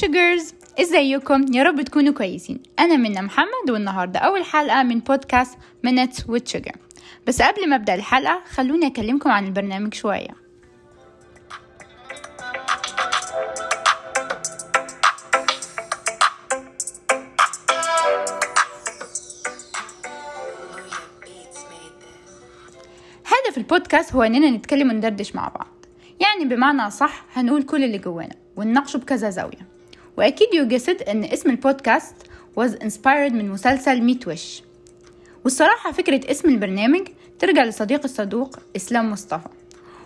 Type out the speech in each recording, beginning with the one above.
شوجرز إزيكم؟ يا رب تكونوا كويسين. أنا منى محمد والنهاردة أول حلقة من بودكاست minutes with sugar. بس قبل ما أبدأ الحلقة خلوني أكلمكم عن البرنامج شوية. هدف البودكاست هو إننا نتكلم وندردش مع بعض. يعني بمعنى صح هنقول كل اللي جوانا ونناقشه بكذا زاوية. وأكيد يوجسد أن اسم البودكاست was inspired من مسلسل ميت وش والصراحة فكرة اسم البرنامج ترجع لصديق الصدوق إسلام مصطفى.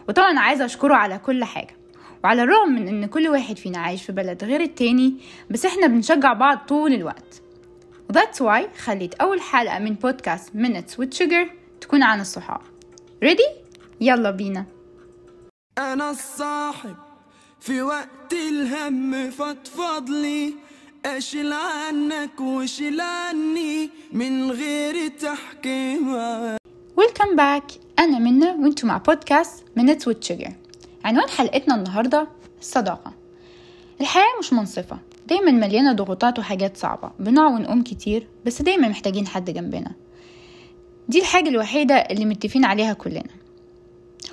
وطبعا عايزة أشكره على كل حاجة. وعلى الرغم من أن كل واحد فينا عايش في بلد غير التاني بس إحنا بنشجع بعض طول الوقت. وذاتس واي خليت أول حلقة من بودكاست Minutes with Sugar تكون عن الصحاب. ready؟ يلا بينا. أنا الصاحب في وقت الهم فضفض لي أشيل عنك وشيل عني من غير تحكيم welcome back أنا منى وانتوا مع بودكاست with Sugar عنوان حلقتنا النهاردة الصداقة الحياة مش منصفة. دايما مليانة ضغوطات وحاجات صعبة. بنقع ونقوم كتير بس دايما محتاجين حد جنبنا. دي الحاجة الوحيدة اللي متفقين عليها كلنا.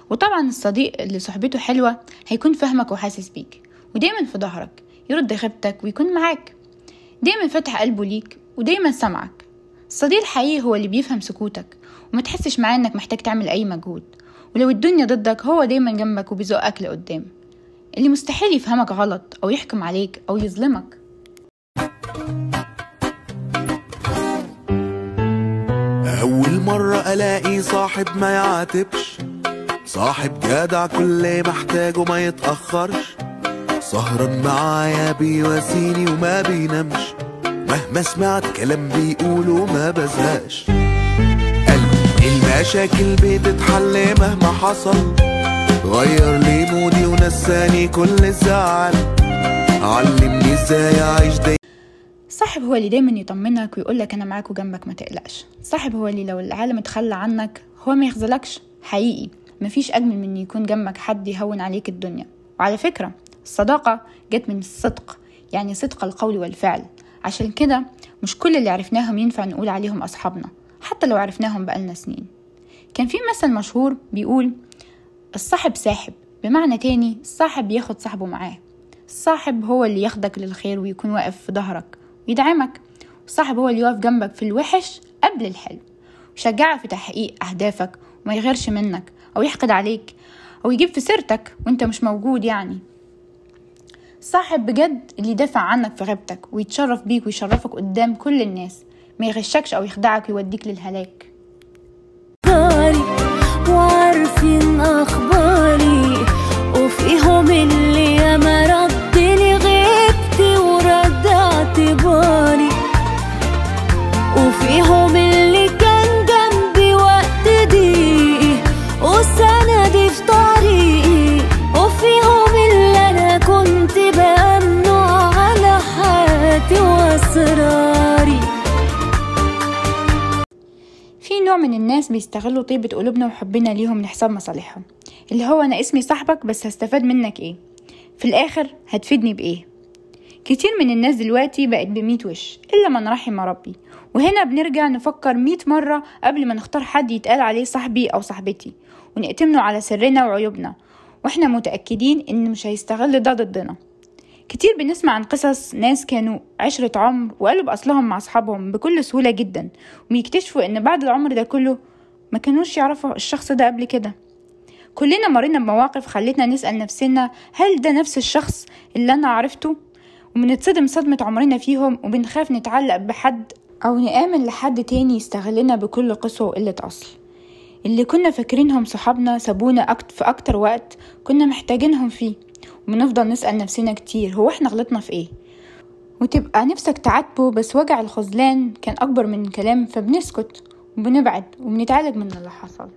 وطبعا الصديق اللي صحبته حلوة هيكون فاهمك وحاسس بيك ودايما في ظهرك يرد غيبتك ويكون معاك. دايما فاتح قلبه ليك ودايما سمعك. الصديق الحقيقي هو اللي بيفهم سكوتك وما تحسش معاه إنك محتاج تعمل أي مجهود. ولو الدنيا ضدك هو دايما جنبك وبيزقك لقدام اللي مستحيل يفهمك غلط أو يحكم عليك أو يظلمك. أول مرة ألاقي صاحب ما يعاتبش. صاحب جدع كل محتاجه ما يتأخرش. سهران معايا بيواسيني وما بينامش. مهما سمعت كلام بيقوله ما بزهقش. المشاكل بتتحل مهما حصل. غير لي مودي ونساني كل الزعل علمني إزاي اعيش دايما صاحب هو اللي دايما يطمنك ويقولك أنا معاك وجنبك ما تقلقش. صاحب هو اللي لو العالم اتخلى عنك هو ما يخذلكش. حقيقي. مفيش أجمل من يكون جنبك حد يهون عليك الدنيا. وعلى فكرة الصداقة جت من الصدق يعني صدق القول والفعل. عشان كده مش كل اللي عرفناهم ينفع نقول عليهم أصحابنا حتى لو عرفناهم بقالنا سنين. كان في مثل مشهور بيقول الصاحب ساحب بمعنى تاني الصاحب بياخد صاحبه معاه. الصاحب هو اللي ياخدك للخير ويكون واقف في ظهرك ويدعمك. الصاحب هو اللي يقف جنبك في الوحش قبل الحلو ويشجعك في تحقيق أهدافك وما يغيرش منك. أو يحقد عليك أو يجيب في سيرتك وأنت مش موجود يعني. صاحب بجد اللي يدافع عنك في غيبتك ويتشرف بيك ويشرفك قدام كل الناس ما يغشكش أو يخدعك ويوديك للهلاك. وعارفين أخباري وفيهم اللي نوع من الناس بيستغلوا طيبة قلوبنا وحبنا ليهم لحساب مصالحهم. اللي هو أنا اسمي صاحبك بس هستفاد منك إيه؟ في الآخر هتفيدني بإيه؟ كتير من الناس دلوقتي بقت بميت وش إلا من رحم ربي. وهنا بنرجع نفكر ميت مرة قبل ما نختار حد يتقال عليه صاحبي أو صاحبتي ونأتمنه على سرنا وعيوبنا. وإحنا متأكدين إن مش هيستغل ده ضدنا. كتير بنسمع عن قصص ناس كانوا عشرة عمر وقالوا بأصلهم مع أصحابهم بكل سهولة جدا ويكتشفوا إن بعد العمر ده كله ما كانوش يعرفوا الشخص ده قبل كده. كلنا مرينا بمواقف خلتنا نسأل نفسنا هل ده نفس الشخص اللي أنا عرفته؟ وبنتصدم صدمة عمرنا فيهم وبنخاف نتعلق بحد أو نآمن لحد تاني يستغلنا بكل قسوة وقلة أصل. اللي كنا فاكرينهم صحابنا سابونا في أكتر وقت كنا محتاجينهم فيه. وبنفضل نسأل نفسنا كتير هو إحنا غلطنا في إيه؟ وتبقى نفسك تعاتبه بس وجع الخذلان كان أكبر من الكلام فبنسكت وبنبعد وبنتعالج من اللي حصل.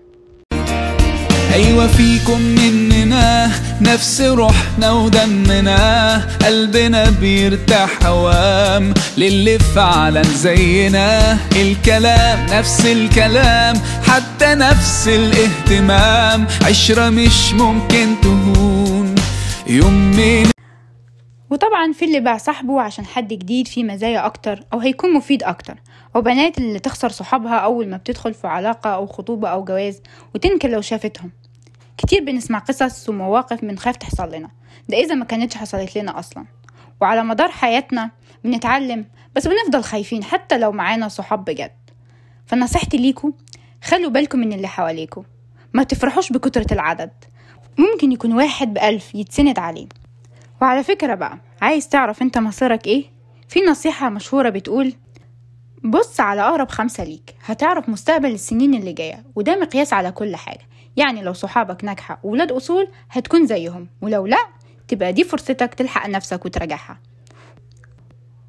أيوة فيكم مننا نفس روحنا ودمنا قلبنا بيرتاح هوام للي فعلا زينا. الكلام نفس الكلام حتى نفس الاهتمام عشرة مش ممكن تهون. وطبعا في اللي باع صاحبه عشان حد جديد فيه مزايا أكتر أو هيكون مفيد أكتر. وبنات اللي تخسر صحابها أول ما بتدخل في علاقة أو خطوبة أو جواز وتنكر لو شافتهم. كتير بنسمع قصص ومواقف بنخاف تحصل لنا. ده إذا ما كانتش حصلت لنا أصلا. وعلى مدار حياتنا بنتعلم بس بنفضل خايفين حتى لو معانا صحاب بجد. فنصيحتي ليكوا خلوا بالكم من اللي حواليكوا ما تفرحوش بكترة العدد. ممكن يكون واحد بألف يتسند عليه. وعلى فكرة بقى عايز تعرف أنت مصيرك إيه؟ في نصيحة مشهورة بتقول بص على أقرب خمسة ليك هتعرف مستقبل السنين اللي جاية وده مقياس على كل حاجة. يعني لو صحابك ناجحة وولاد أصول هتكون زيهم ولو لأ تبقى دي فرصتك تلحق نفسك وتراجعها.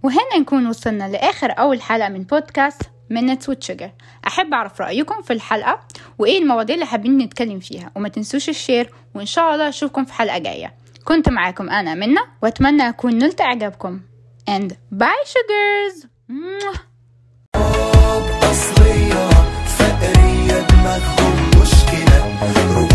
وهنا نكون وصلنا لآخر أول حلقة من بودكاست من نتس وتشجر أحب أعرف رأيكم في الحلقة وإيه المواضيع اللي حابين نتكلم فيها وما تنسوش الشير وإن شاء الله أشوفكم في حلقة جاية. كنت معاكم أنا منا وأتمنى أكون نلت إعجابكم. And bye sugars! مشكلة.